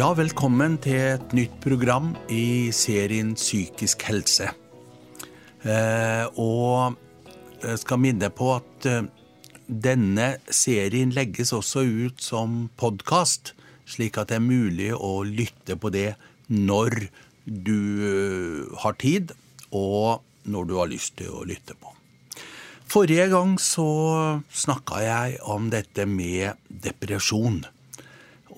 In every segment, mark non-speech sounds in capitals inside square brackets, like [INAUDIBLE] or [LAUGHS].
Ja, velkommen til et nytt program i serien Psykisk helse. Eh, og jeg skal minne på at eh, denne serien legges også ut som podkast, slik at det er mulig å lytte på det når du eh, har tid, og når du har lyst til å lytte på. Forrige gang så snakka jeg om dette med depresjon.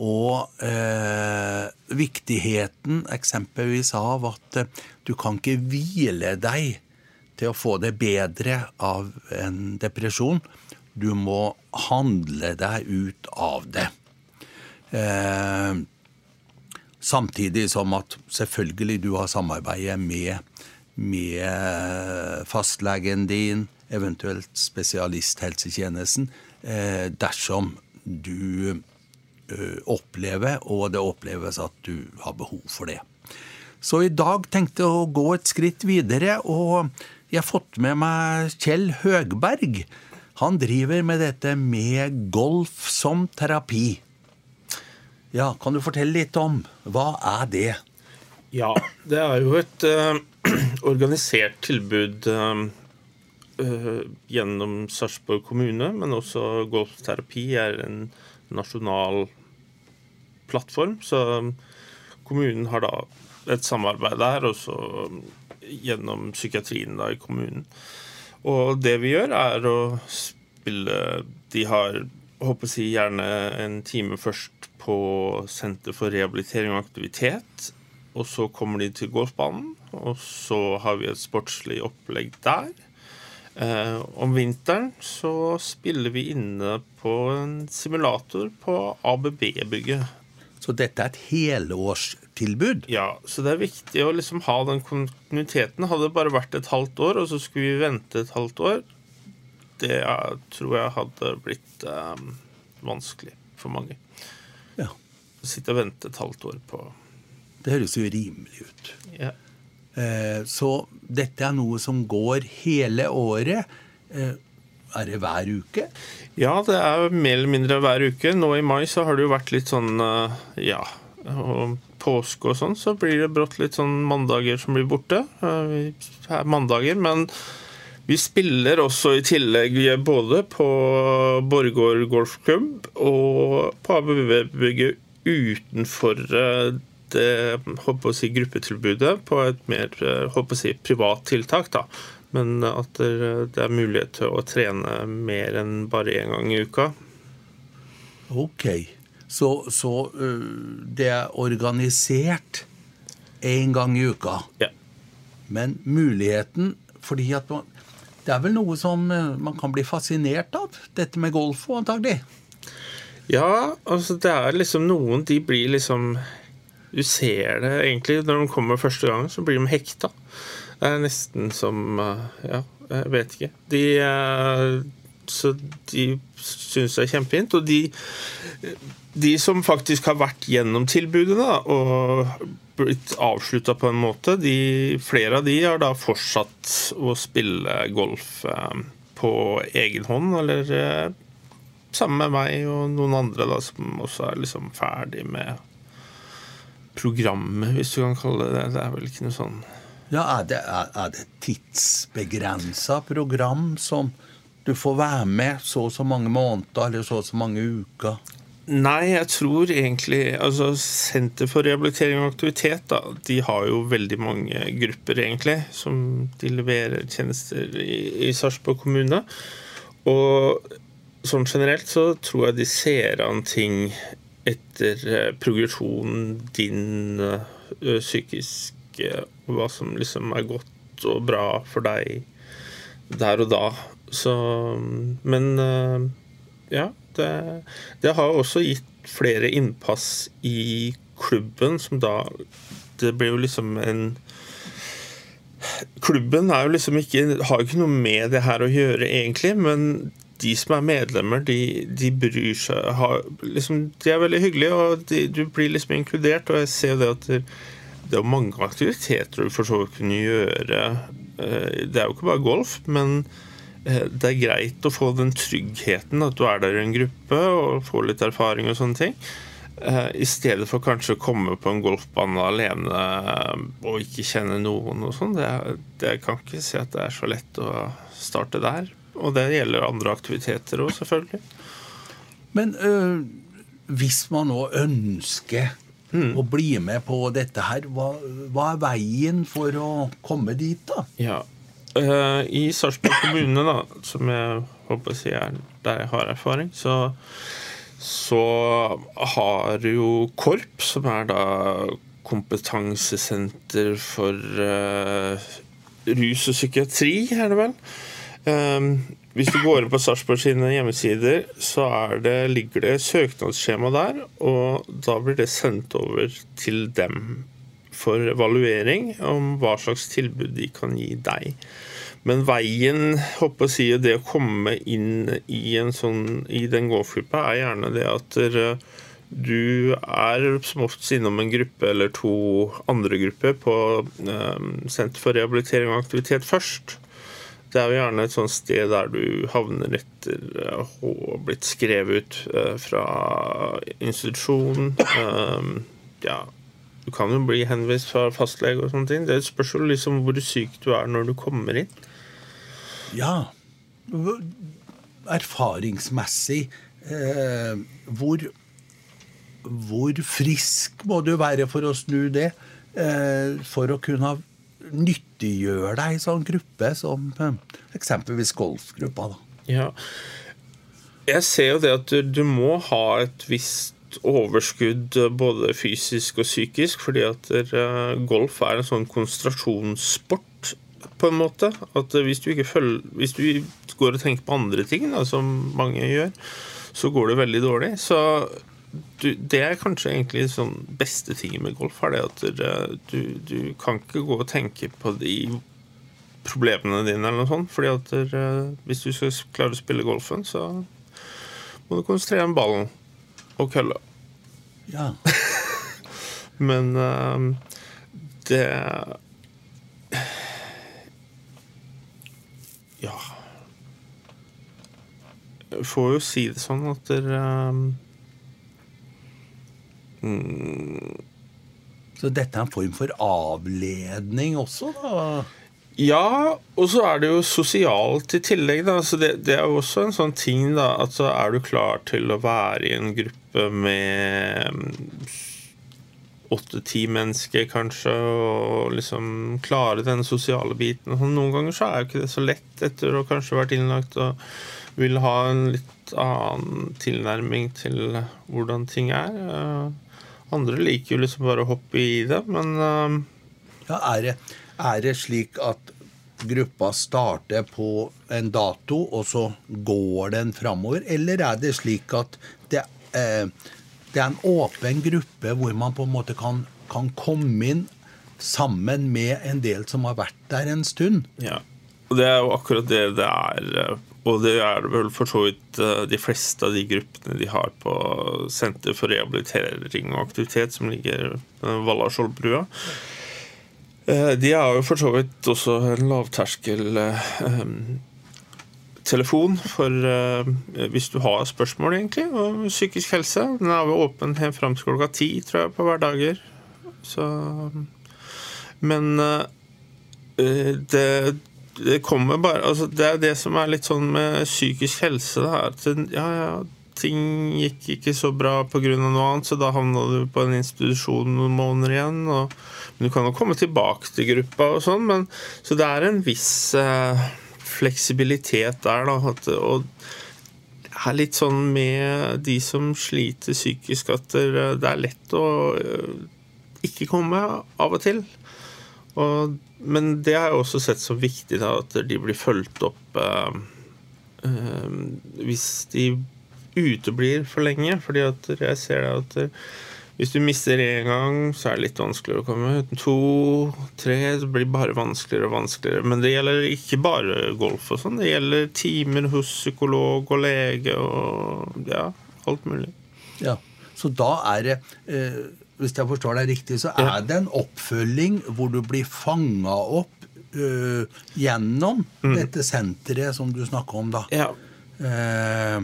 Og eh, viktigheten eksempelvis av at eh, du kan ikke hvile deg til å få det bedre av en depresjon. Du må handle deg ut av det. Eh, samtidig som at selvfølgelig du har samarbeidet med, med fastlegen din, eventuelt spesialisthelsetjenesten, eh, dersom du Eh, oppleve, og det oppleves at du har behov for det. Så i dag tenkte jeg å gå et skritt videre, og jeg har fått med meg Kjell Høgberg. Han driver med dette med golf som terapi. Ja, Kan du fortelle litt om hva er det? Ja, det er jo et uh, [CLEARS THROAT] organisert tilbud uh, uh, gjennom Sarpsborg kommune, men også golfterapi er en nasjonal plattform. Så kommunen har da et samarbeid der, og så gjennom psykiatrien da i kommunen. Og det vi gjør, er å spille De har håper jeg, gjerne en time først på Senter for rehabilitering og aktivitet. Og så kommer de til golfbanen, og så har vi et sportslig opplegg der. Eh, om vinteren så spiller vi inne på en simulator på ABB-bygget. Så dette er et helårstilbud? Ja, så det er viktig å liksom ha den kontinuiteten. Hadde det bare vært et halvt år, og så skulle vi vente et halvt år, det tror jeg hadde blitt um, vanskelig for mange. Ja. Å sitte og vente et halvt år på Det høres jo rimelig ut. Ja. Eh, så dette er noe som går hele året. Eh, er det hver uke? Ja, det er mer eller mindre hver uke. Nå i mai så har det jo vært litt sånn eh, ja. Og påske og sånn, så blir det brått litt sånn mandager som blir borte. Det eh, er mandager, men vi spiller også i tillegg både på Borgård golfklubb og på ABV-bygget utenfor eh, det håper å si, gruppetilbudet på et mer håper å si, privat tiltak. da men at det er mulighet til å trene mer enn bare én gang i uka. Ok. Så, så det er organisert én gang i uka. Ja. Men muligheten Fordi at man, det er vel noe som man kan bli fascinert av? Dette med golf, antagelig? Ja, altså det er liksom noen De blir liksom Du ser det egentlig når de kommer første gang, så blir de hekta. Det er nesten som eh, Ja, jeg vet ikke. De eh, Så de syns det er kjempefint. Og de, de som faktisk har vært gjennom tilbudet da, og blitt avslutta på en måte, de, flere av de har da fortsatt å spille golf eh, på egen hånd, eller sammen med meg og noen andre da, som også er liksom ferdig med programmet, hvis du kan kalle det det. Det er vel ikke noe sånn ja, Er det, er, det tidsbegrensa program som du får være med så og så mange måneder eller så og så mange uker? Nei, jeg tror egentlig altså Senter for rehabilitering og aktivitet da, de har jo veldig mange grupper, egentlig, som de leverer tjenester i, i Sarpsborg kommune. Og sånn generelt så tror jeg de ser an ting etter eh, progresjonen din uh, psykisk tenke hva som liksom er godt og bra for deg der og da. Så Men eh, ja, det, det har også gitt flere innpass i klubben, som da Det blir jo liksom en Klubben er jo liksom ikke, har jo ikke noe med det her å gjøre, egentlig, men de som er medlemmer, de, de bryr seg har, liksom, De er veldig hyggelige, og de, du blir liksom inkludert. Og jeg ser jo det at det er jo mange aktiviteter du for så vidt kunne gjøre. Eh, det er jo ikke bare golf, men eh, det er greit å få den tryggheten at du er der i en gruppe og får litt erfaring og sånne ting. Eh, I stedet for kanskje å komme på en golfbane alene og ikke kjenne noen og sånn. Det, det kan ikke si at det er så lett å starte der. Og det gjelder andre aktiviteter òg, selvfølgelig. Men øh, hvis man nå ønsker mm. å bli med på dette her, hva, hva, er veien for å komme dit, da? Ja, uh, I Sarpsborg kommune, da, som jeg håper å si er der jeg har erfaring, så så har jo KORP, som er da kompetansesenter for uh, rus og psykiatri, er det vel. Um, hvis du går inn på Sarpsborg sine hjemmesider, så det, ligger det søknadsskjema der, og da blir det sendt over til dem for evaluering om hva slags tilbud de kan gi deg. Men veien, håper å si, det å komme inn i, sånn, i den golfgruppa, er gjerne det at du er som oftest innom en gruppe eller to andre grupper på um, Senter for rehabilitering og aktivitet først. Det er jo gjerne et sånt sted der du havner etter å ha blitt skrevet ut uh, fra institusjon. Um, ja, du kan jo bli henvist fra fastlege og sånne ting. Det spørs jo liksom hvor syk du er når du kommer inn. Ja. Erfaringsmessig eh, hvor, hvor frisk må du være for å snu det? Eh, for å kunne nyttiggjøre deg i sånn gruppe som eh, eksempelvis golfgruppa. da. Ja. Jeg ser jo det at du, må ha et visst overskudd både fysisk og psykisk, fordi at uh, golf er en sånn konsentrasjonssport på en måte. At hvis du, ikke følger, hvis du går og tenker på andre ting, da, som mange gjør, så går det veldig dårlig. Så du, det er kanskje egentlig sånn beste tingen med golf, er det at du, du, kan ikke gå og tenke på de problemene dine eller noe sånt. fordi at hvis du skal klare å spille golfen, så må du konsentrere om ballen og kølla. Ja. [LAUGHS] Men uh, det Ja Jeg får jo si det sånn at dere mm, Så dette er en form for avledning også, da? Ja, og så er det jo sosialt i tillegg. Da. Så det, det, er jo også en sånn ting, da. at så er du klar til å være i en gruppe med åtte-ti mennesker, kanskje, og liksom klare den sosiale biten. Så Noen ganger så er jo ikke det så lett etter å kanskje vært innlagt og vil ha en litt annen tilnærming til hvordan ting er. Eh, andre liker jo liksom bare å hoppe i det, men eh, Ja, er det, er det slik at gruppa starter på en dato, og så går den framover? Eller er det slik at det, eh, det er en åpen gruppe hvor man på en måte kan, kan, komme inn sammen med en del som har vært der en stund. Ja, og det er jo akkurat det det er. Og det er vel for så vidt eh, de fleste av de gruppene de har på Senter for rehabilitering og aktivitet, som ligger Valla Vallarskjoldbrua. Eh, de har jo for så vidt også en lavterskel eh, telefon for hvis du har spørsmål egentlig om psykisk helse. Den er jo åpen helt fram til klokka ti, tror jeg, på hverdager. Så Men det, det, kommer bare altså Det er det som er litt sånn med psykisk helse. Da, at ja, ja, ting gikk ikke så bra pga. noe annet, så da havna du på en institusjon noen måneder igjen. Og, men du kan jo komme tilbake til gruppa og sånn, men så det er en viss eh, fleksibilitet der, da. At, og det er litt sånn med de som sliter psykisk, at det er lett å eh, ikke komme av og til. Og, men det har jeg også sett som viktig, da, at de blir fulgt opp eh, eh, hvis de uteblir for lenge. fordi at jeg ser at hvis du mister én gang, så er det litt vanskeligere å komme. To, tre, det blir bare vanskeligere og vanskeligere. Men det gjelder ikke bare golf og sånn. Det gjelder timer hos psykolog og lege og ja, alt mulig. Ja, Så da er det eh, Hvis jeg forstår deg riktig, så er ja. det en oppfølging hvor du blir fanga opp uh, gjennom mm. dette senteret som du snakker om, da. Ja. Uh,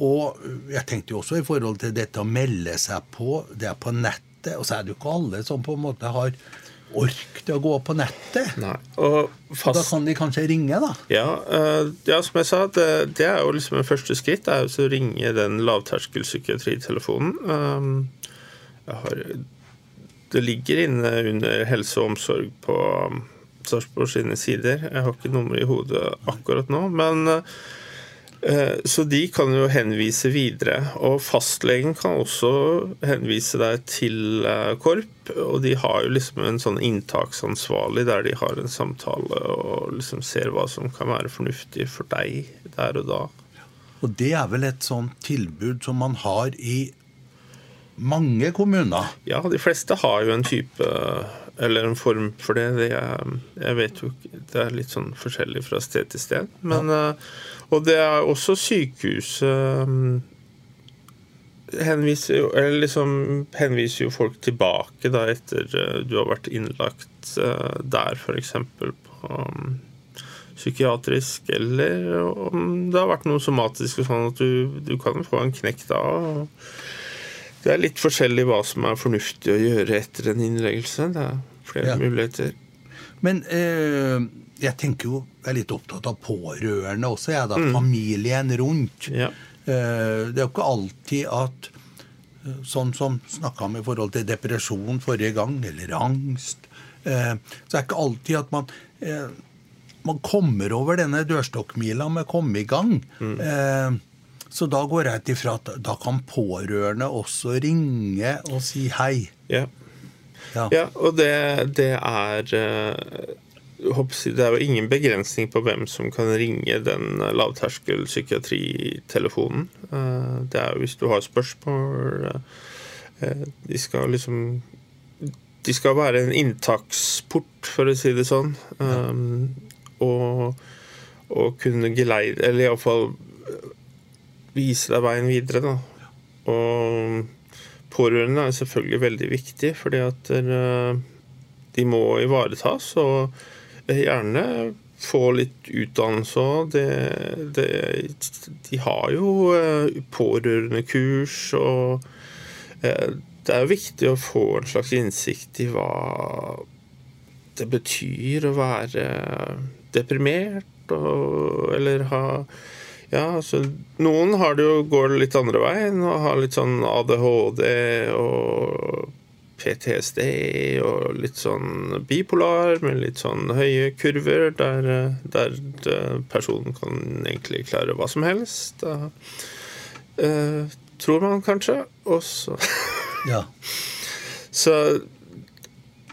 og jeg tenkte jo også i forhold til dette å melde seg på, det er på nettet, og så er det jo ikke alle som på en måte har ork til å gå på nettet. Nei. Og fast... Da kan de kanskje ringe, da? Ja, uh, ja som jeg sa, det, det, er jo liksom en første skritt. Det er jo å ringe den lavterskelpsykiatritelefonen. Um, har, det ligger inne under helse og omsorg på um, Sarpsborg sine sider. Jeg har ikke nummeret i hodet akkurat nå. men uh, Eh, så de kan jo henvise videre. Og fastlegen kan også henvise deg til eh, KORP. Og de har jo liksom en sånn inntaksansvarlig der de har en samtale og liksom ser hva som kan være fornuftig for deg der og da. Og det er vel et sånt tilbud som man har i mange kommuner? Ja, de fleste har jo en type eller en form for det. det er, jeg vet jo ikke Det er litt sånn forskjellig fra sted til sted. Men ja. Eh, og det er også sykehuset um, henviser jo, eller liksom henviser jo folk tilbake da etter uh, du har vært innlagt der, f.eks. på um, psykiatrisk, eller om det har vært noe somatisk, sånn at du, du kan få en knekk da. Det er litt forskjellig hva som er fornuftig å gjøre etter en innleggelse. Det er flere ja. muligheter. Men eh, jeg tenker jo, jeg er litt opptatt av pårørende også, jeg, da. Mm. Familien rundt. Ja. Eh, det er jo ikke alltid at eh, Sånn som snakka om i forhold til depresjon forrige gang, eller angst eh, Så er det ikke alltid at man man kommer over denne dørstokkmila med å komme i gang. Mm. Så da går jeg ut ifra at da kan pårørende også ringe og si hei. Ja, ja. ja og det, det er det er jo ingen begrensning på hvem som kan ringe den lavterskel psykiatritelefonen. Eh, det er jo hvis du har spørsmål eh, De skal liksom De skal være en inntaksport, for å si det sånn. Ja. Eh, og, og kunne geleide Eller iallfall vise deg veien videre, da. Og pårørende er selvfølgelig veldig viktig, fordi at de må ivaretas. og gjerne få litt utdannelse òg. De har jo eh, pårørendekurs, og eh, det er jo viktig å få en slags innsikt i hva det betyr å være deprimert, og, eller ha ja, altså, Noen har det jo, går litt andre veien og har litt sånn ADHD og PTSD og litt sånn bipolar med litt sånn høye kurver, der, der personen kan egentlig klare hva som helst. Da, uh, tror man kanskje. Og så ja. [LAUGHS] Så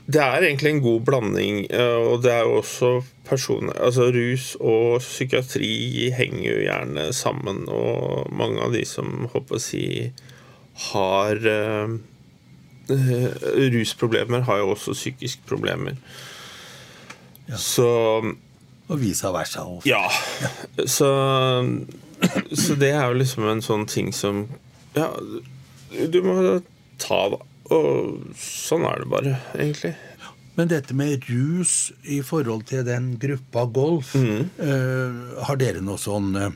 det er egentlig en god blanding, eh, og det er jo også personer Altså rus og psykiatri henger jo gjerne sammen, og mange av de som håper å si har Eh, rusproblemer har jo også psykiske problemer. Ja. Så Og vice versa. Også. Ja. ja. Så, så, det er jo liksom en sånn ting som Ja, du må ta da. Og sånn er det bare, egentlig. Men dette med rus i forhold til den gruppa golf, mm. uh, har dere noe sånn uh,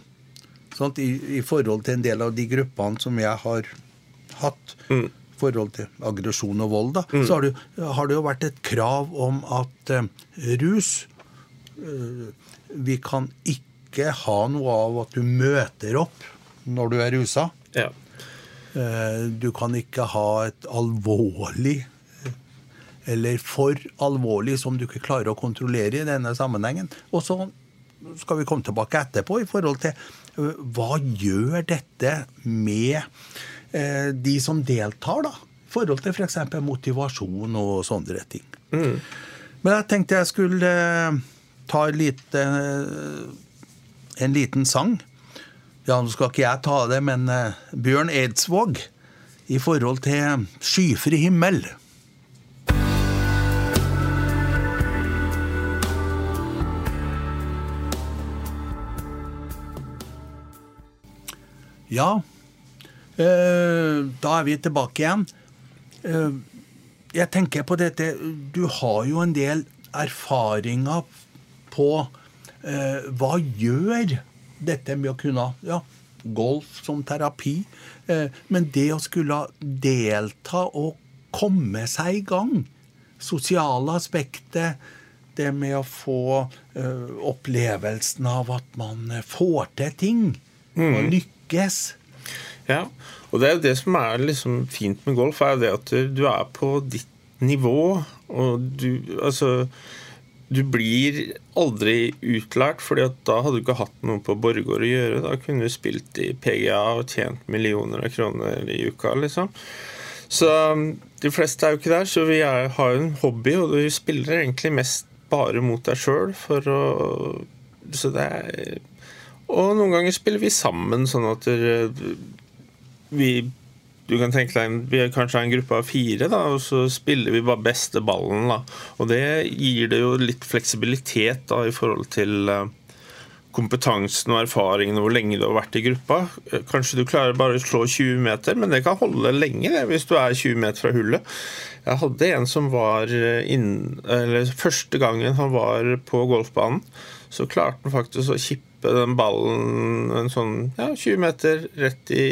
sånt, i, i, forhold til en del av de gruppene som jeg har hatt, mm forhold til aggresjon og vold, da, mm. så har det, har det, jo vært et krav om at uh, rus uh, Vi kan ikke ha noe av at du møter opp når du er rusa. Ja. Uh, du kan ikke ha et alvorlig eller for alvorlig som du ikke klarer å kontrollere i denne sammenhengen. Og så skal vi komme tilbake etterpå i forhold til hva gjør dette med Eh, de som deltar, da. I forhold til f.eks. For motivasjon og sånne ting. Mm. Men jeg tenkte jeg skulle eh, ta lite, eh, en liten sang. Ja, nå skal ikke jeg ta det, men Bjørn Eidsvåg i forhold til 'Skyfri himmel'. Ja, Eh, da er vi tilbake igjen. Eh, jeg tenker på dette Du har jo en del erfaringer på eh, hva gjør dette med å kunne ja, golf som terapi. Eh, men det å skulle delta og komme seg i gang, sosiale aspektet, det med å få uh, opplevelsen av at man får til ting mm. og lykkes. Ja, og det er jo det som er liksom fint med golf, er det at du er på ditt nivå, og du Altså du blir aldri utlært, fordi da hadde du ikke hatt noe på Borregaard å gjøre. Da kunne du spilt i PGA og tjent millioner av kroner i uka, liksom. Så um, de fleste er jo ikke der, så vi er, har jo en hobby, og du spiller egentlig mest bare mot deg sjøl for å Så det er Og noen ganger spiller vi sammen, sånn at vi du kan tenke deg, Vi er kanskje en gruppe av fire, da, og så spiller vi bare beste ballen. Da. Og Det gir det jo litt fleksibilitet da, i forhold til uh, kompetansen og erfaringen og hvor lenge du har vært i gruppa. Kanskje du klarer bare å slå 20 meter, men det kan holde lenge det, hvis du er 20 meter fra hullet. Jeg hadde en som var inn, eller Første gangen han var på golfbanen, så klarte han faktisk å kippe den ballen en sånn ja, 20 meter rett i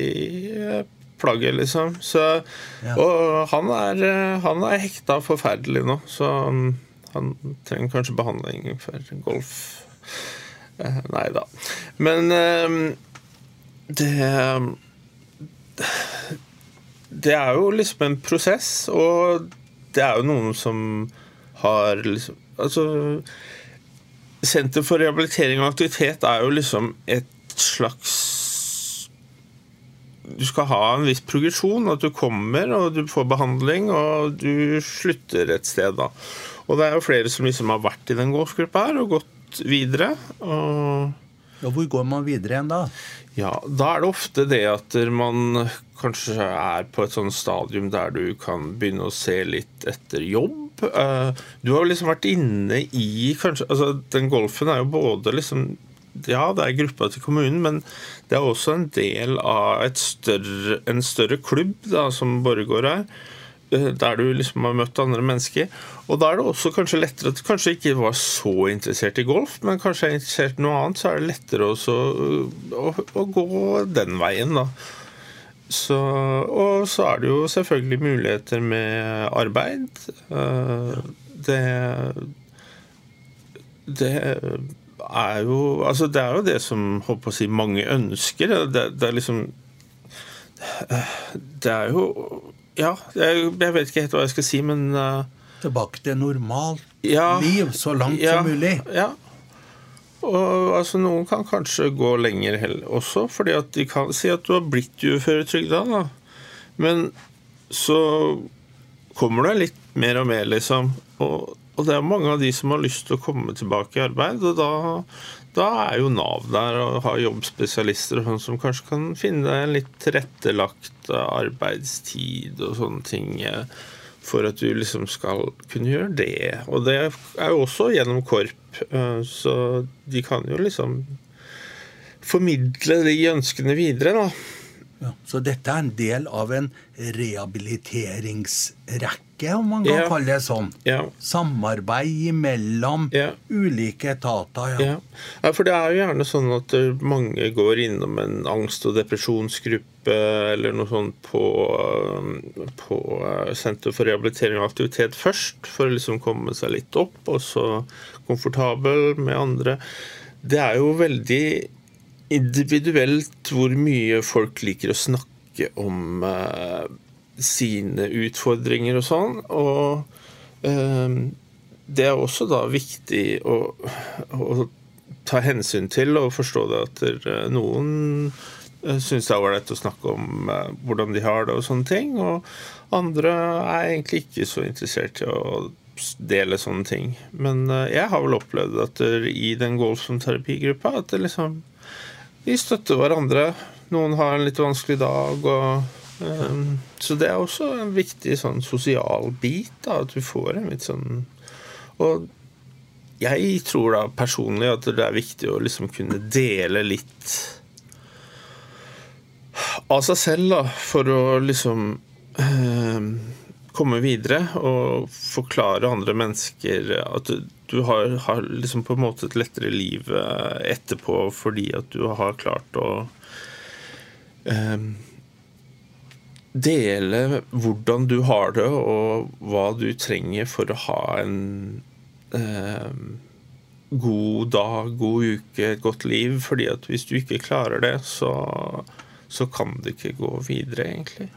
eh, plagget, liksom. Så, ja. Og han er, han er hekta forferdelig nå, så han trenger kanskje behandling for golf. Eh, nei da. Men eh, det Det er jo liksom en prosess, og det er jo noen som har liksom Altså Senter for rehabilitering og aktivitet er jo liksom et slags du skal ha en viss progresjon. At du kommer og du får behandling, og du slutter et sted. da. Og det er jo flere som liksom har vært i den gårdsgruppa her og gått videre. og... Ja, hvor går man videre igjen da? Ja, Da er det ofte det at man kanskje er på et sånt stadium der du kan begynne å se litt etter jobb. Eh, du har liksom vært inne i kanskje, altså Den golfen er jo både liksom ja, det er gruppa til kommunen, men det er også en del av større, en større klubb, da, som Borregaard er. Eh, der du liksom har møtt andre mennesker. Og da er det også kanskje lettere at du kanskje ikke var så interessert i golf, men kanskje er interessert i noe annet, så er det lettere også øh, å, å gå den veien, da. Så, og så er det jo selvfølgelig muligheter med arbeid. Eh, det det er jo Altså, det er jo det som holdt på å si, mange ønsker. Det, det, er liksom Det er jo Ja, jeg, jeg, vet ikke helt hva jeg skal si, men uh, Tilbake til normalt ja, liv, så langt ja, som mulig. Ja. Og altså, Noen kan kanskje gå lenger heller, også, fordi at de kan si at du har blitt uføretrygda. Men så kommer du litt mer og mer, liksom. Og og det er mange av de som har lyst til å komme tilbake i arbeid. Og da, da er jo Nav der og har jobbspesialister og sånn som kanskje kan finne en litt tilrettelagt arbeidstid og sånne ting eh, for at du liksom skal kunne gjøre det. Og det er jo også gjennom KORP, eh, så de kan jo liksom formidle de ønskene videre, da. Ja, så dette er en del av en rehabiliteringsrekke, om man kan ja. kalle det sånn. Ja. Samarbeid mellom ulike etater. Ja. for det er jo gjerne sånn at mange går innom en angst- og depresjonsgruppe eller noe sånt på, på eh, Senter for rehabilitering og aktivitet først, for å liksom komme seg litt opp, og så komfortabel med andre. Det er jo veldig individuelt hvor mye folk liker å snakke om sine utfordringer og sånn. Og eh, det er også da viktig å, å, ta hensyn til og forstå det at eh, noen syns det er ålreit å snakke om uh, hvordan de har det og sånne ting. Og andre er egentlig ikke så interessert i å dele sånne ting. Men jeg har vel opplevd at i den golf som terapigruppa at det liksom vi støtter hverandre. Noen har en litt vanskelig dag. Og, så det er også en viktig sånn sosial bit. Da, at du får en litt sånn Og jeg tror da personlig at det er viktig å liksom kunne dele litt av seg selv, da, for å liksom eh, komme videre og forklare andre mennesker at du, du har, har, liksom på en måte et lettere liv eh, etterpå fordi at du har klart å eh, dele hvordan du har det, og hva du trenger for å ha en eh, god dag, god uke, et godt liv. fordi at hvis du ikke klarer det, så, så kan det ikke gå videre, egentlig.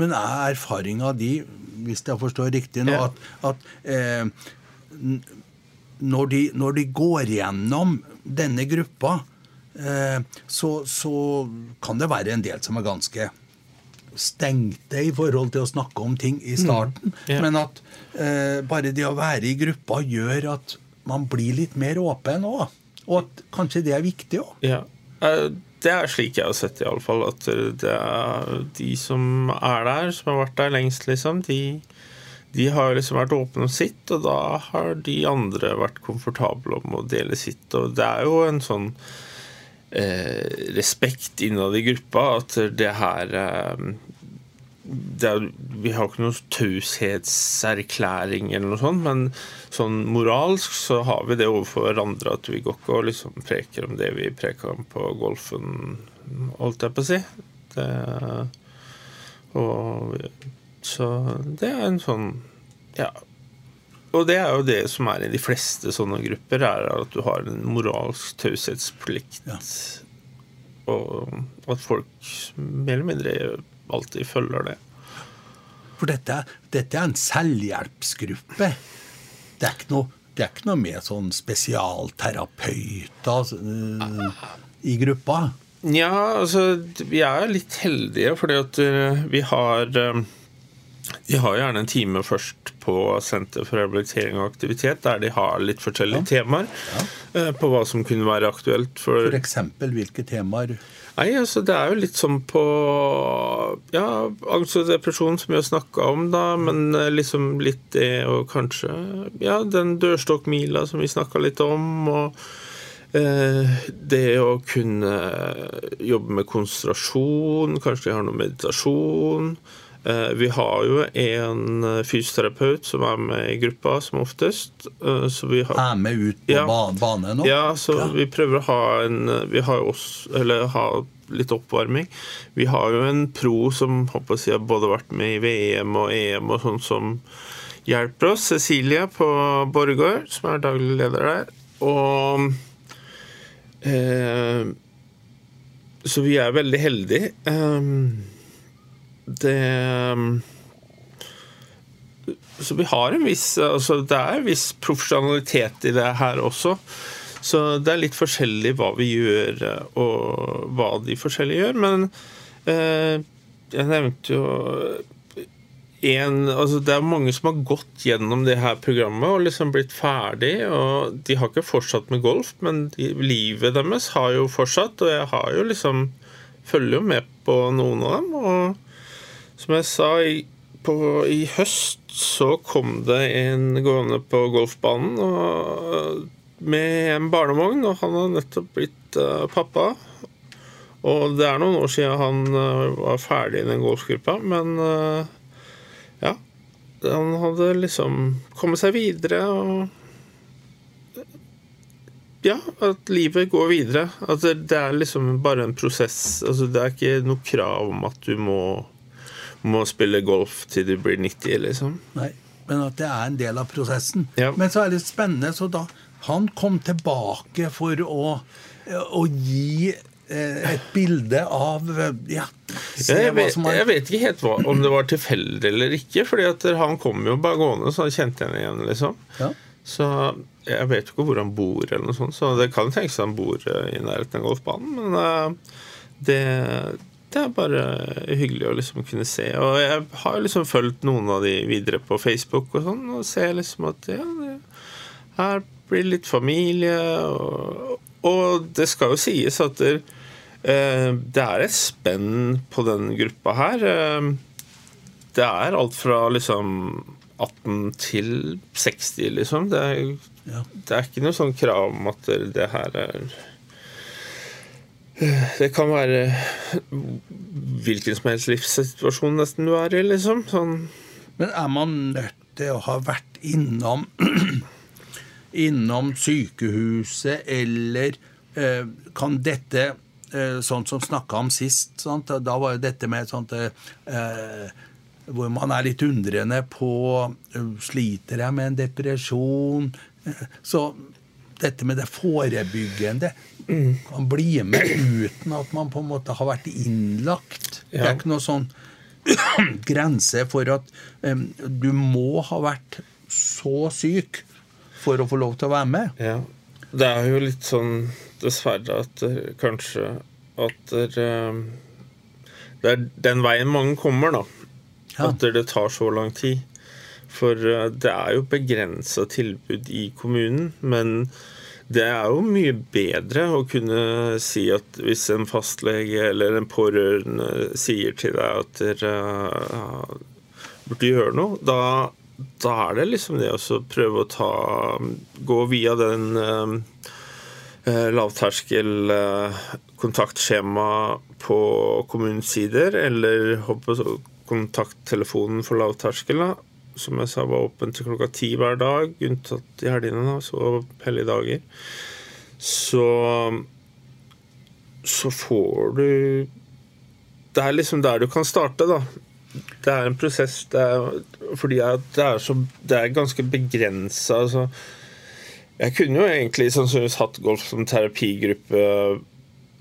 Men er erfaringa di, hvis jeg forstår riktig nå, Ja. at, at eh, når, de, når de går gjennom denne gruppa, eh, så, så kan det være en del som er ganske stengte i forhold til å snakke om ting i starten. Mm. Yeah. Men at eh, bare det å være i gruppa gjør at man blir litt mer åpen òg. Og at kanskje det er viktig òg. Ja. Eh, Det er slik jeg har sett det, iallfall. At det er de som er der, som har vært der lengst, liksom, de, de har liksom vært åpne om sitt, og da har de andre vært komfortable om å dele sitt. Og det er jo en sånn eh, respekt innad i gruppa at det her eh, det er, vi har ikke noen taushetserklæring eller noe sånt, men sånn moralsk så har vi det overfor hverandre at vi går ikke og liksom preker om det vi preker om på golfen, holdt jeg på å si. Det, og Så det er en sånn Ja. Og det er jo det som er i de fleste sånne grupper, er at du har en moralsk taushetsplikt. Ja. Og at folk mer eller mindre alltid følger det. For dette, dette er en selvhjelpsgruppe. Det er ikke noe, det er ikke noe med sånn spesialterapeuter eh, i gruppa. Ja, altså vi er litt heldige fordi at eh, vi har eh, Vi har gjerne en time først på Senter for rehabilitering og aktivitet, der de har litt forskjellige temaer ja. på hva som kunne være aktuelt for F.eks. hvilke temaer Nei, altså det er jo litt sånn på Ja, angst og depresjon, som vi har snakka om, da, men eh, liksom litt det og kanskje Ja, den dørstokkmila som vi snakka litt om, og eh, det å kunne jobbe med konsentrasjon, kanskje de har noe meditasjon. Eh, vi har jo en fysioterapeut som er med i gruppa, som oftest. eh, så vi har er med ut på Ja. bane nå. ja, så Ja. vi prøver å ha en Vi har jo også Eller ha litt oppvarming. Vi har jo en pro som håper jeg, har både vært med i VM og EM og sånn som hjelper oss. Cecilie på Borregaard, som er daglig leder der. Og eh, Så vi er veldig heldige. Eh, det så vi har en viss altså Det er en viss profesjonalitet i det her også. Så det er litt forskjellig hva vi gjør, og hva de forskjellige gjør. Men eh, jeg nevnte jo en, altså Det er mange som har gått gjennom det her programmet og liksom blitt ferdig. og De har ikke fortsatt med golf, men de, livet deres har jo fortsatt. Og jeg har jo liksom følger jo med på noen av dem. Og som jeg sa, i, på, i høst så kom det en gående på golfbanen og, med en barnevogn, og han har nettopp blitt uh, pappa. Og det er noen år siden han eh, var ferdig i den golfgruppa, men eh, ja. Han hadde liksom kommet seg videre og Ja, at livet går videre. At det, det er liksom bare en prosess. Altså, det er ikke noe krav om at du må, må spille golf til du blir 90, liksom. Nei, men at det er en del av prosessen. Ja. Men så er det spennende, så da han kom tilbake for å, å gi eh, et bilde av eh, Ja, Jeg vet, som har jeg vet ikke helt hva, om det var tilfeldig eller ikke, fordi at han kom jo bare gående, så han kjente henne igjen, liksom. Ja. Så jeg vet jo ikke hvor han bor, eller noe sånt, så det kan tenkes han bor eh, i nærheten av golfbanen, men det, det er bare hyggelig å liksom kunne se. Og jeg har liksom fulgt noen av de videre på Facebook og sånn, og ser liksom at ja, her blir det litt familie, og, og det skal jo sies at det, eh, det er et spenn på den gruppa her. Eh, det er alt fra liksom 18 til 60, liksom. Det er, Ja. det er ikke noe sånn krav om at det, det her er Det kan være hvilken som helst livssituasjon nesten du er i, liksom. Sånn Men er man nødt til å ha vært innom [CLEARS THROAT] innom sykehuset, eller eh, kan dette eh, sånn som snakka om sist. Sant? Da var jo dette med sånt eh, hvor man er litt undrende på eh, Sliter jeg med en depresjon? Eh, Så dette med det forebyggende kan bli med uten at man på en måte har vært innlagt. Det er ikke noe sånn [CLEARS THROAT] grense for at um, du må ha vært så syk for å få lov til å være med. Ja. Det er jo litt sånn, dessverre, at kanskje at eh, det er den veien mange kommer, da. Ja. At det tar så lang tid. For eh, det er jo begrensa tilbud i kommunen, men det er jo mye bedre å kunne si at hvis en fastlege eller en pårørende sier til deg at dere uh, burde gjøre noe, da, da er det liksom det å prøve å ta Gå via den uh, lavterskel eh, kontaktskjema på kommunens sider, eller hoppe på kontakttelefonen for lavterskel, som jeg sa var åpen til klokka ti hver dag, unntatt i helgene, da, så hellige dager. Så så får du Det er liksom der du kan starte, da. Det er en prosess det er, fordi det er, så, det er ganske begrensa. Altså, jeg kunne jo egentlig sannsynligvis hatt golf som terapigruppe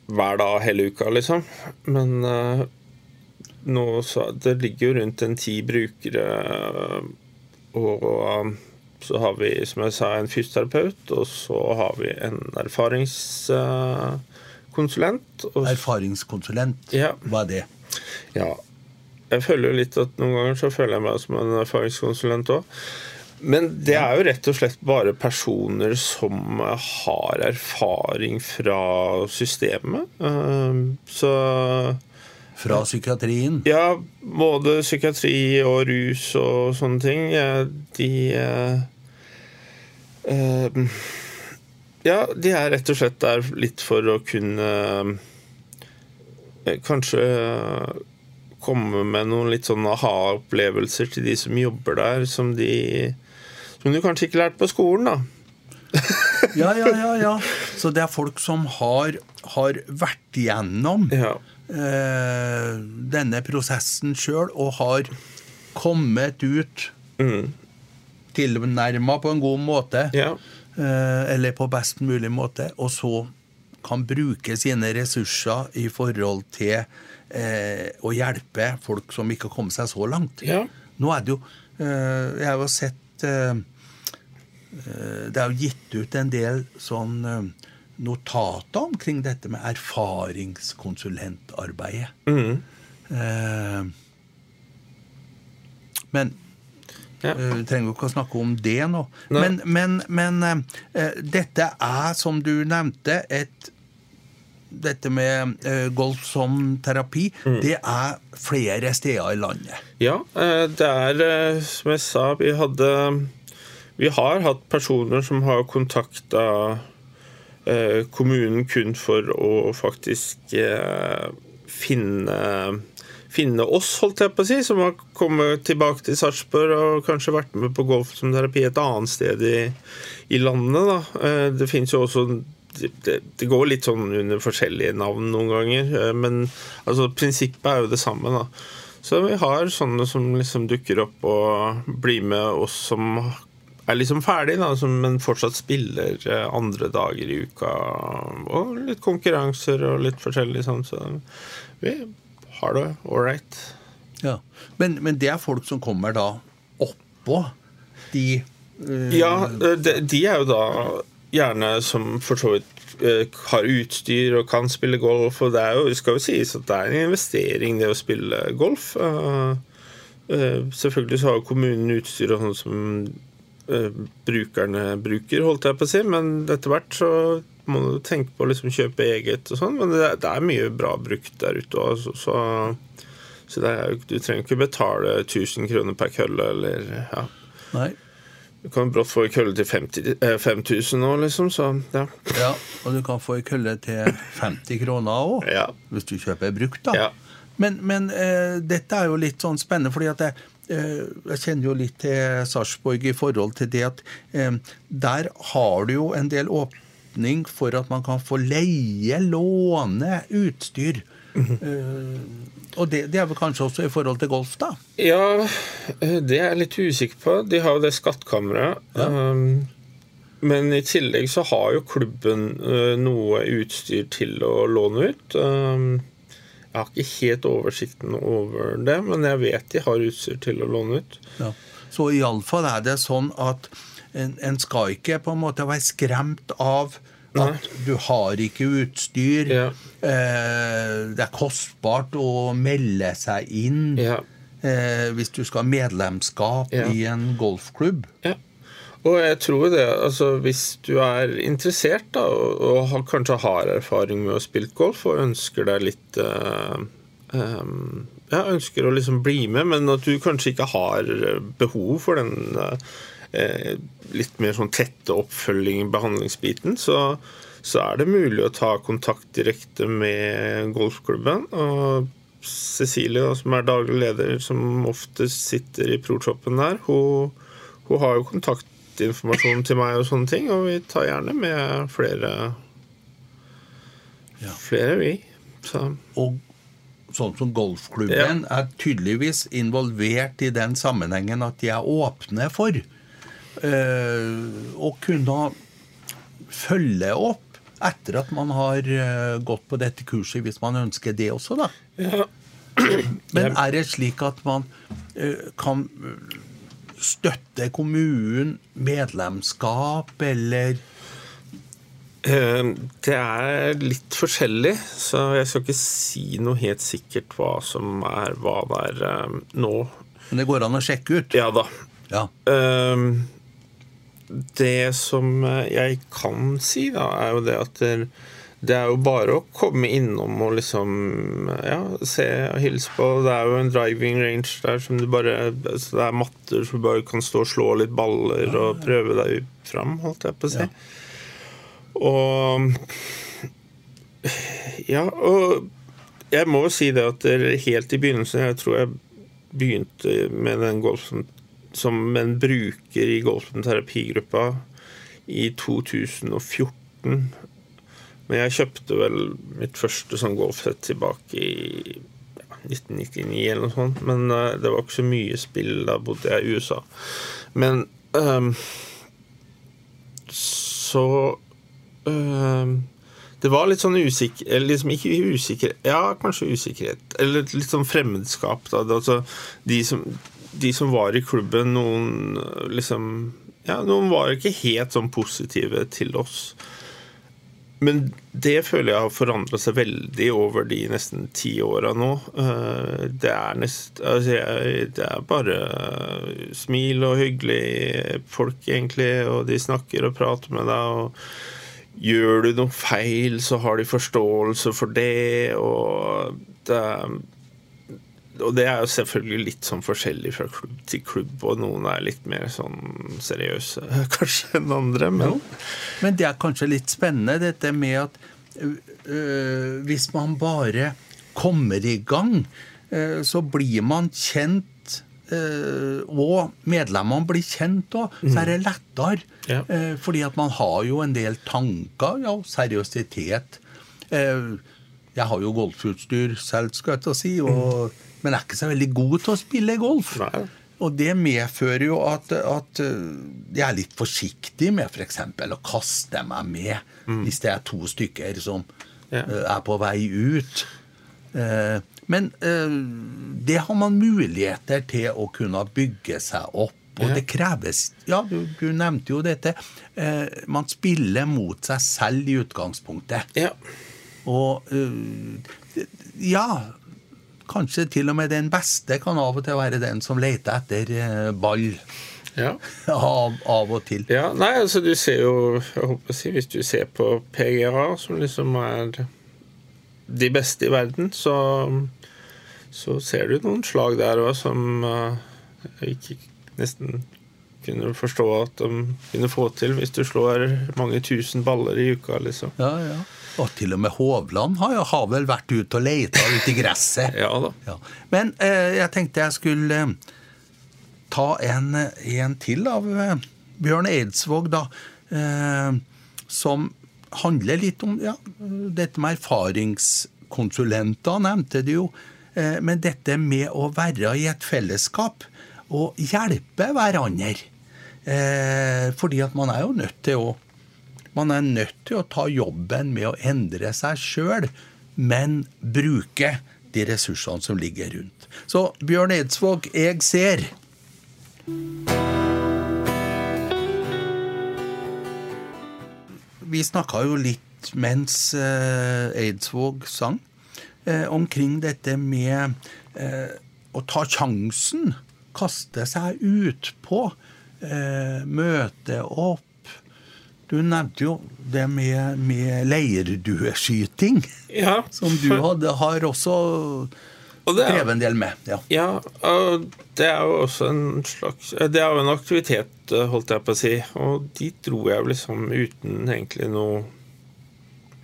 hver dag hele uka, liksom. Men eh, nå så Det ligger jo rundt en ti brukere, og um, så har vi, som jeg sa, en fysioterapeut, og så har vi en erfaringskonsulent. og Erfaringskonsulent, Ja. hva er det? ja. Jeg føler jo litt at noen ganger så føler jeg meg som en erfaringskonsulent òg. Men det er jo rett og slett bare personer som har erfaring fra systemet. Eh, Så Fra psykiatrien? ja, både psykiatri og rus og sånne ting, de eh, eh, Ja, de er rett og slett der litt for å kunne eh, Kanskje komme med noen litt sånn aha-opplevelser til de som jobber der, som de Som du kanskje ikke lærte på skolen, da. Ja, ja, ja. ja. Så det er folk som har, har vært igjennom Ja. Eh, denne prosessen sjøl og har kommet ut Mm. tilnærma på en god måte. ja. eh, eller på best mulig måte, og så kan bruke sine ressurser i forhold til eh, å hjelpe folk som ikke har kommet seg så langt. Ja. Nå er det jo eh, Jeg har jo sett eh, Det er jo gitt ut en del sånn notater omkring dette med erfaringskonsulentarbeidet. Mm. Eh, men Ja. eh, vi trenger ikke å snakke om det nå. Nei. Men, men, men eh, dette er, som du nevnte, et dette med uh, golf som terapi, Mm. det er flere steder i landet. Ja, det er som jeg sa, vi hadde Vi har hatt personer som har kontakta kommunen kun for å faktisk eh, finne Finne oss, holdt jeg på å si, som har kommet tilbake til Sarpsborg og kanskje vært med på golf som terapi et annet sted i, i landet. Da. Eh, Det fins jo også det, det, går litt sånn under forskjellige navn noen ganger, eh, men altså, prinsippet er jo det samme. da. Så vi har sånne som liksom dukker opp og blir med oss som er liksom ferdig, da, men fortsatt spiller eh, andre dager i uka. Og litt konkurranser og litt forskjellig sånn, så vi har det ålreit. Ja. Men, men det er folk som kommer da oppå de eh, Ja, de, de er jo da gjerne som for så vidt eh, har utstyr og kan spille golf, og det er jo, skal jo sies at det er en investering, det å spille golf. Uh, eh, selvfølgelig så har kommunen utstyr og sånn som eh, brukerne bruker, holdt jeg på å si, men etter hvert så må du tenke på å liksom kjøpe eget og sånn, men det, det er mye bra brukt der ute òg, så, så, så er, jo- du trenger ikke betale 1000 kroner per kølle, eller ja. Nei. Du kan brått få ei kølle til 50, eh, 5000 nå, liksom, så ja. Ja, og du kan få ei kølle til 50 kroner òg, Ja. hvis du kjøper brukt, da. Ja. Men, men eh, dette er jo litt sånn spennende, fordi at jeg, eh, jeg kjenner jo litt til Sarpsborg i forhold til det at eh, der har du jo en del åpning for at man kan få leie, låne utstyr. Eh, og det, det er vel kanskje også i forhold til golf, da? Ja, eh, det er jeg litt usikker på. De har jo det skattkammeret. Um, men i tillegg så har jo klubben uh, noe utstyr til å låne ut. Um, jeg har ikke helt oversikten over det, men jeg vet de har utstyr til å låne ut. Ja. Så iallfall er det sånn at en, en skal ikke på en måte være skremt av at du har ikke utstyr. Ja. Eh, det er kostbart å melde seg inn Ja. eh, hvis du skal ha medlemskap i en golfklubb. Ja. Og jeg tror det, altså hvis du er interessert da, og, og kanskje har erfaring med å spille golf og ønsker deg litt uh, um, Ja, ønsker å liksom bli med, men at du kanskje ikke har behov for den eh, litt mer sånn tette oppfølging, behandlingsbiten, så, så er det mulig å ta kontakt direkte med golfklubben. og Cecilie, som er daglig leder, som oftest sitter i pro-shoppen der, hun, hun har jo kontaktinformasjon til meg og sånne ting, og vi tar gjerne med flere Ja. Flere, vi. Så Og sånn som golfklubben er tydeligvis involvert i den sammenhengen at de er åpne for eh, å kunne følge opp etter at man har eh, gått på dette kurset, hvis man ønsker det også, da. ja. Men er det slik at man eh, kan eh, støtte kommunen medlemskap, eller Eh, Det er litt forskjellig, så jeg skal ikke si noe helt sikkert hva som er hva det er eh, nå. Men det går an å sjekke ut? Ja da. Ja. Ehm, Det som jeg kan si, da, er jo det at det, er jo bare å komme innom og liksom ja, se og hilse på. Det er jo en driving range der som du bare altså Det er matter som du bare kan stå og slå litt baller og prøve deg fram, holdt jeg på å si. Ja. Og Ja, og jeg må jo si det at helt i begynnelsen Jeg tror jeg begynte med den golfen som en bruker i golfen terapigruppa i 2014. Men jeg kjøpte vel mitt første sånn golfsett tilbake i ja, 1999 eller noe sånt. Men uh, det var ikke så mye spill. Da bodde jeg i USA. Men um, så um, det var litt sånn usikker Eller liksom ikke usikker Ja, kanskje usikkerhet. Eller litt sånn fremmedskap. Da. Altså, de, som, de som var i klubben, noen liksom Ja, noen var ikke helt sånn positive til oss. Men det føler jeg har forandra seg veldig over de nesten ti åra nå. Eh, Det er, nest, altså jeg, det er bare eh, smil og hyggelig folk, egentlig, og de snakker og prater med deg. og Gjør du noe feil, så har de forståelse for det, og det, og det er jo selvfølgelig litt sånn forskjellig fra klubb til klubb, og noen er litt mer sånn seriøse [LAUGHS] kanskje enn andre, men Men det er kanskje litt spennende, dette med at ø, ø, hvis man bare kommer i gang, øh, så blir man kjent, og medlemmene blir kjent òg, så er det lettere. Ja. Fordi at man har jo en del tanker, ja, seriøsitet. Jeg har jo golfutstyr selv, skal jeg til å si, og, men er ikke så veldig god til å spille golf. Nei. Og det medfører jo at, at eh, jeg er litt forsiktig med f.eks. å kaste meg med hvis det er to stykker som Ja. eh, er på vei ut. Eh, Men det har man muligheter til å kunne bygge seg opp. Og det kreves Ja, du, du nevnte jo dette. Man spiller mot seg selv i utgangspunktet. ja. Og ja Kanskje til og med den beste kan av og til være den som leter etter øh, ball. ja. [LAUGHS] Av, av og til. Ja, nei, altså du ser jo jeg håper å si, Hvis du ser på PGA, som liksom er de beste i verden, så, så ser du noen slag der òg som uh, ikke nesten kunne forstå at de kunne få til hvis du slår mange tusen baller i uka, liksom. Ja, ja. Og til og med Hovland har, jo- har vel vært ute og leita ute i gresset. [LAUGHS] Ja da. Ja. Men eh, jeg tenkte jeg skulle eh, ta en, en til av eh, Bjørn Eidsvåg, da. Eh, som handler litt om ja, dette med erfaringskonsulenter, nevnte du jo. Eh, men dette med å være i et fellesskap og hjelpe hverandre. Eh, fordi at man er jo nødt til å man er nødt til å ta jobben med å endre seg sjøl, men bruke de ressursene som ligger rundt. Så Bjørn Eidsvåg, jeg ser. Vi snakka jo litt mens eh, Eidsvåg sang, eh, omkring dette med eh, å ta sjansen. Kaste seg utpå. Møte opp. Du nevnte jo det med, med leirdueskyting, ja, [LAUGHS] som du hadde, har også drevet en del med. Ja. ja, og det er jo også en slags Det er jo en aktivitet, holdt jeg på å si, og de dro jeg liksom uten egentlig noe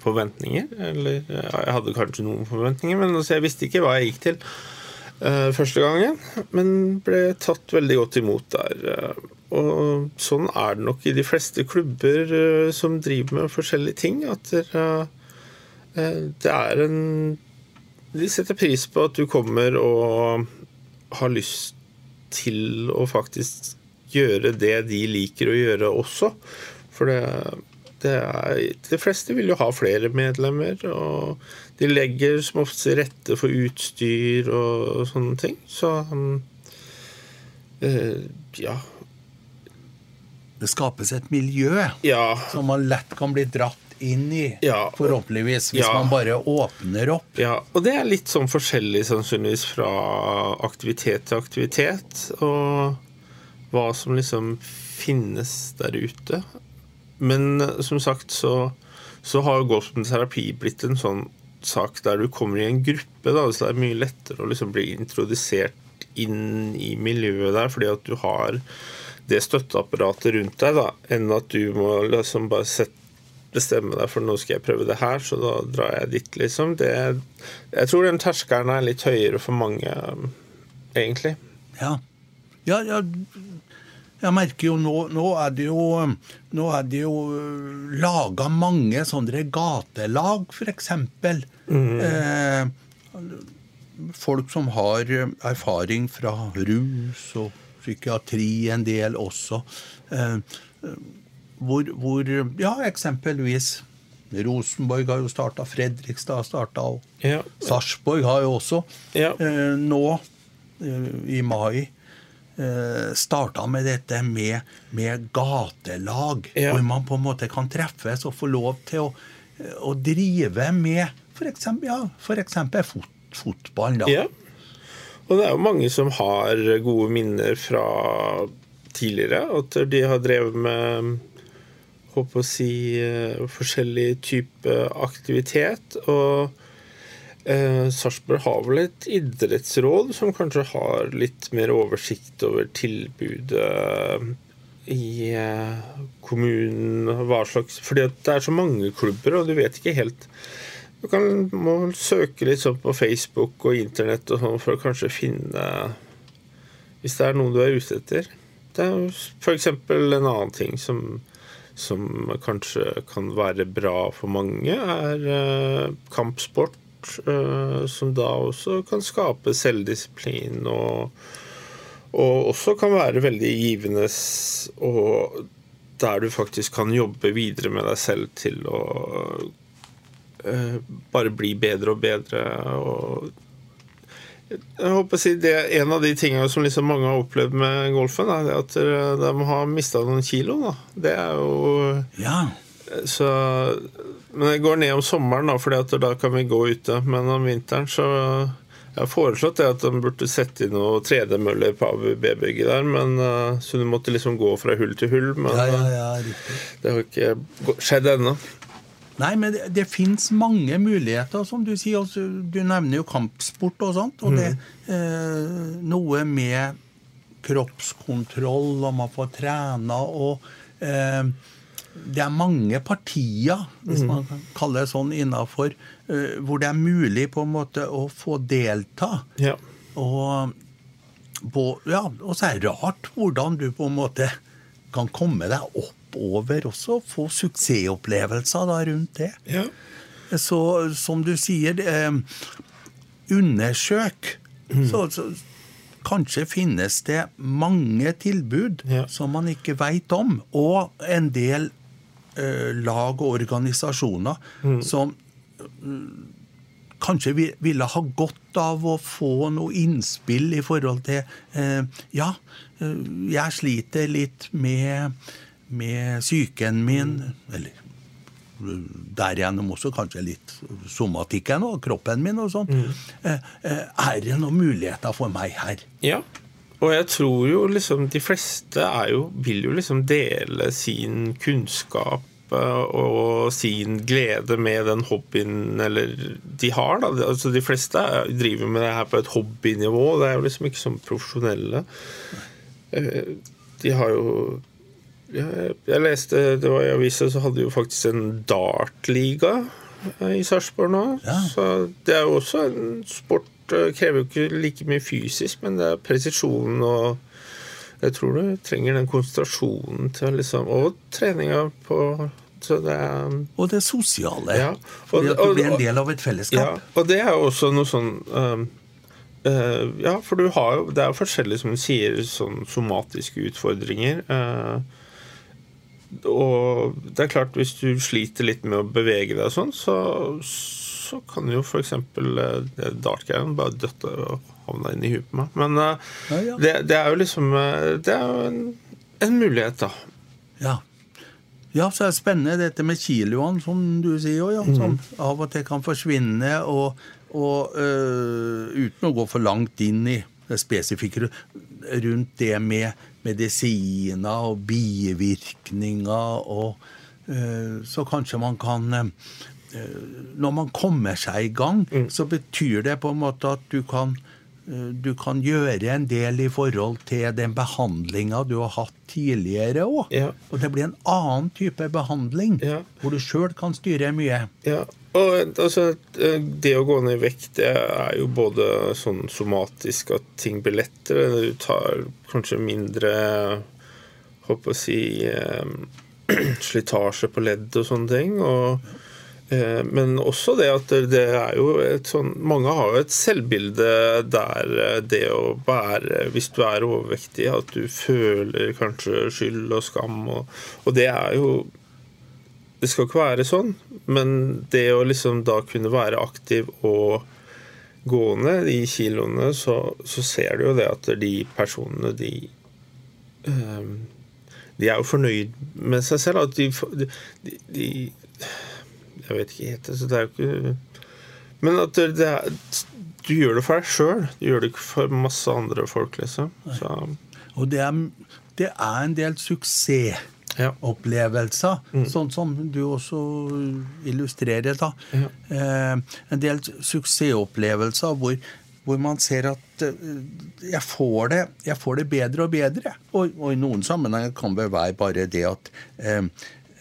forventninger. Eller jeg hadde kanskje noen forventninger, men altså, jeg visste ikke hva jeg gikk til første gangen. Men ble tatt veldig godt imot der. Uh, og sånn er det nok i de fleste klubber uh, som driver med forskjellige ting. At det er en De setter pris på at du kommer og har lyst til å faktisk gjøre det de liker å gjøre også. For det, det er De fleste vil jo ha flere medlemmer, og de legger som ofte til rette for utstyr og sånne ting. Så um, ja det skapes et miljø ja. som man lett kan bli dratt inn i, ja. forhåpentligvis, hvis ja. man bare åpner opp. Ja, og det er litt sånn forskjellig sannsynligvis fra aktivitet til aktivitet, og hva som liksom finnes der ute. Men som sagt så, så har golfterapi blitt en sånn sak der du kommer i en gruppe, da, så det er mye lettere å liksom bli introdusert inn i miljøet der, fordi at du har det støtteapparatet rundt deg, da, enn at du må liksom bare sette, bestemme deg for nå skal jeg prøve det her, så da drar jeg dit, liksom. Det, jeg tror den terskelen er litt høyere for mange, egentlig. Ja. Ja, ja. Jeg merker jo nå, nå er det jo Nå er det jo øh, laga mange sånne gatelag, f.eks. Mm. Eh, folk som har erfaring fra rus og psykiatri en del også. Eh, hvor, hvor ja, eksempelvis Rosenborg har jo starta, Fredrikstad har starta, og ja. Sarpsborg har jo også ja. eh, nå, eh, i mai, eh, starta med dette med, med gatelag, ja. hvor man på en måte kan treffes og få lov til å, å drive med f.eks. Ja, for fot, fotball. da. Ja. Og det er jo mange som har gode minner fra tidligere. At de har drevet med håper å si eh, forskjellig type aktivitet. Og eh, Sarpsborg har vel et idrettsråd som kanskje har litt mer oversikt over tilbudet i eh, kommunen. Hva slags, fordi det er så mange klubber, og du vet ikke helt du kan, må søke litt sånn på Facebook og internett og sånn for å kanskje finne Hvis det er noe du er ute etter. Det er f.eks. en annen ting som, som, kanskje kan være bra for mange, er uh, kampsport. Uh, som da også kan skape selvdisiplin og, og også kan være veldig givende og der du faktisk kan jobbe videre med deg selv til å Eh, bare bli bedre og bedre. og jeg håper å si det er En av de tingene som liksom mange har opplevd med golfen, er at de har mista noen kilo. Da. Det er jo ja. Så, men det går ned om sommeren, da, for da kan vi gå ute. Men om vinteren så Jeg har foreslått det at de burde sette inn noen tredemøller på ABB-bygget der, men, eh, så du måtte liksom gå fra hull til hull. Men ja, ja, det har ikke skjedd ennå. Nei, men det, det fins mange muligheter, som du sier. Også, du nevner jo kampsport og sånt. Og det mm. eh, noe med kroppskontroll, og man får trene og eh, Det er mange partier, hvis mm. man kan kalle det sånn, innafor eh, hvor det er mulig på en måte å få delta. Ja. Og, på, ja, og så er det rart hvordan du på en måte kan komme deg opp over også, få suksessopplevelser da rundt det. Ja. Så som du sier, eh, undersøk. Mm. Så, så kanskje finnes det mange tilbud Ja. som man ikke veit om, og en del eh, lag og organisasjoner Mm. som mm, kanskje vi, ville ha godt av å få noe innspill i forhold til eh, Ja, eh, jeg sliter litt med, med psyken min, eller derigjennom også kanskje litt somatikken og kroppen min og sånn. Mm. eh, Er det noen muligheter for meg her? Ja. Og jeg tror jo liksom de fleste er jo, vil jo liksom dele sin kunnskap eh, og sin glede med den hobbyen eller de har. da. Altså De fleste er- driver med det her på et hobbynivå. Det er jo liksom ikke som profesjonelle. Eh, De har jo jeg, jeg leste, det var i avisa, så hadde jo faktisk en dartliga eh, i Sarpsborg nå. Ja. Så det er jo også en sport eh, Krever jo ikke like mye fysisk, men det er presisjon og Jeg tror du trenger den konsentrasjonen til liksom Og treninga på Så det er Og det sosiale. Ja, og- at du blir en del av et fellesskap. ja, og det er jo også noe sånn uh, uh, Ja, for du har jo Det er jo forskjellig, som du sier, sånn somatiske utfordringer. eh, og det er klart, hvis du sliter litt med å bevege deg sånn, så, så kan jo f.eks. Uh, dartgreien bare døtte og havne inn i huet på meg. Men eh, Ja, ja. Det, det er jo liksom eh, Det er jo en, en mulighet, da. Ja. ja, så er det spennende dette med kiloene, som du sier, ja, som av og til kan forsvinne. Og, og øh, uten å gå for langt inn i det spesifikke rundt det med medisiner og bivirkninger og øh, Så kanskje man kan øh, Når man kommer seg i gang, så betyr det på en måte at du kan du kan gjøre en del i forhold til den behandlinga du har hatt tidligere òg. Ja. Og det blir en annen type behandling, Ja. hvor du sjøl kan styre mye. Ja, og altså Det å gå ned i vekt, det er jo både sånn somatisk at ting blir lettere. Du tar kanskje mindre Håper å si eh, [CLEARS THROAT] slitasje på ledd og sånne ting. Og, eh, men også det at det- er jo et sånn Mange har jo et selvbilde der eh, det å være Hvis du er overvektig, at du føler kanskje skyld og skam. Og, og det er jo det skal ikke være sånn, men det å liksom da kunne være aktiv og gående i kiloene, så, så ser du jo det at de personene, de um, De er jo fornøyd med seg selv. At de, de, de, Jeg vet ikke helt, så det er jo ikke Men at det, er, du gjør det for deg sjøl. Du gjør det ikke for masse andre folk, liksom. Så, Og det er, det er en del suksessopplevelser, ja. sånn som du også illustrerer. da. Ja. Eh, en del suksessopplevelser hvor, hvor man ser at eh, jeg, får det, jeg får det bedre og bedre. Og, og i noen sammenhenger kan det være bare det at eh,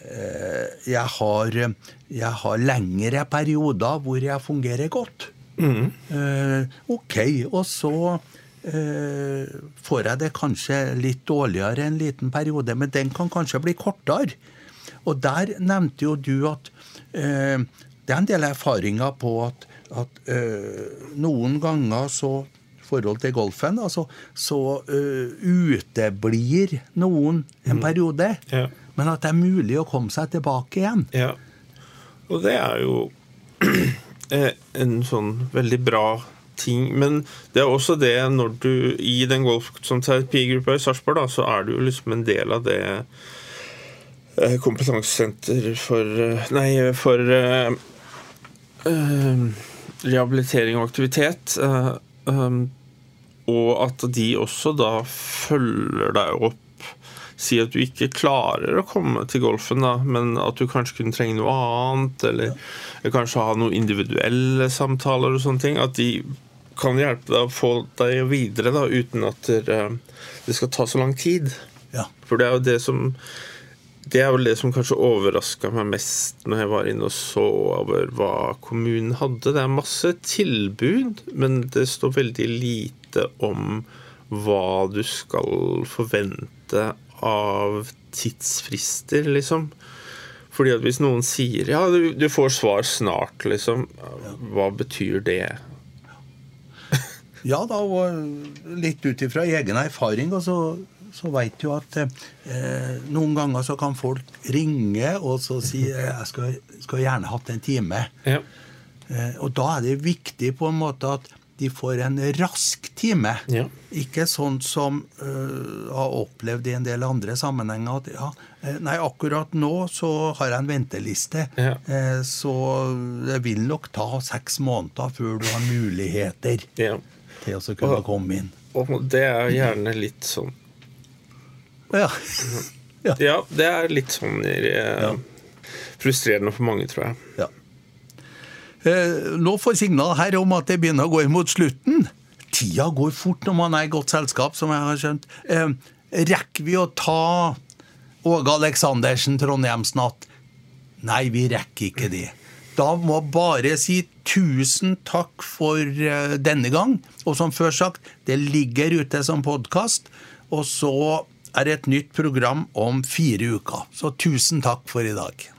eh, jeg, har, jeg har lengre perioder hvor jeg fungerer godt. Eh, ok, og så får jeg det kanskje litt dårligere en liten periode, men den kan kanskje bli kortere. Og der nevnte jo du at eh, det er en del erfaringer på at, at eh, noen ganger så forhold til golfen, altså, så uh, uteblir noen en periode. Ja. Men at det er mulig å komme seg tilbake igjen. Ja. Og det er jo [CLEARS THROAT] eh, en sånn veldig bra ting. Men det er også det når du i den golf som terapigruppa i Sarpsborg, da, så er du jo liksom en del av det eh, kompetansesenter for eh, Nei, for uh, eh, rehabilitering og aktivitet. Uh, um, og at de også da følger deg opp Si at du ikke klarer å komme til golfen, da, men at du kanskje kunne trenge noe annet, eller kanskje ha noen individuelle samtaler og sånne ting. At de kan hjelpe deg å få deg videre da, uten at det, det skal ta så lang tid. Ja. For det er jo det som Det er vel det som kanskje overraska meg mest når jeg var inne og så over hva kommunen hadde. Det er masse tilbud, men det står veldig lite om hva du skal forvente av tidsfrister, liksom. Fordi at hvis noen sier ja, du, du får svar snart, liksom, hva betyr det? Ja da, og litt ut ifra egen erfaring, og så, så veit du at eh, noen ganger så kan folk ringe og så si eh, jeg skal, skal gjerne hatt en time. Ja. Eh, og da er det viktig på en måte at de får en rask time. Ja. Ikke sånn som uh, har opplevd i en del andre sammenhenger at ja, eh, nei, akkurat nå så har jeg en venteliste, Ja. uh, så det vil nok ta seks måneder før du har muligheter Ja. til å kunne Og- komme inn. Og det er gjerne litt sånn Ja. ja. Ja, det er litt sånn eh, frustrerende for mange, tror jeg. ja. Eh, nå får signal her om at det begynner å gå imot slutten. Tida går fort når man er i godt selskap, som jeg har skjønt. Eh, rekker vi å ta Åge Aleksandersen Trondheimsnatt? Nei, vi rekker ikke det. Da må jeg bare si tusen takk for eh, denne gang. Og som før sagt, det ligger ute som podkast. Og så er det et nytt program om fire uker. Så tusen takk for i dag.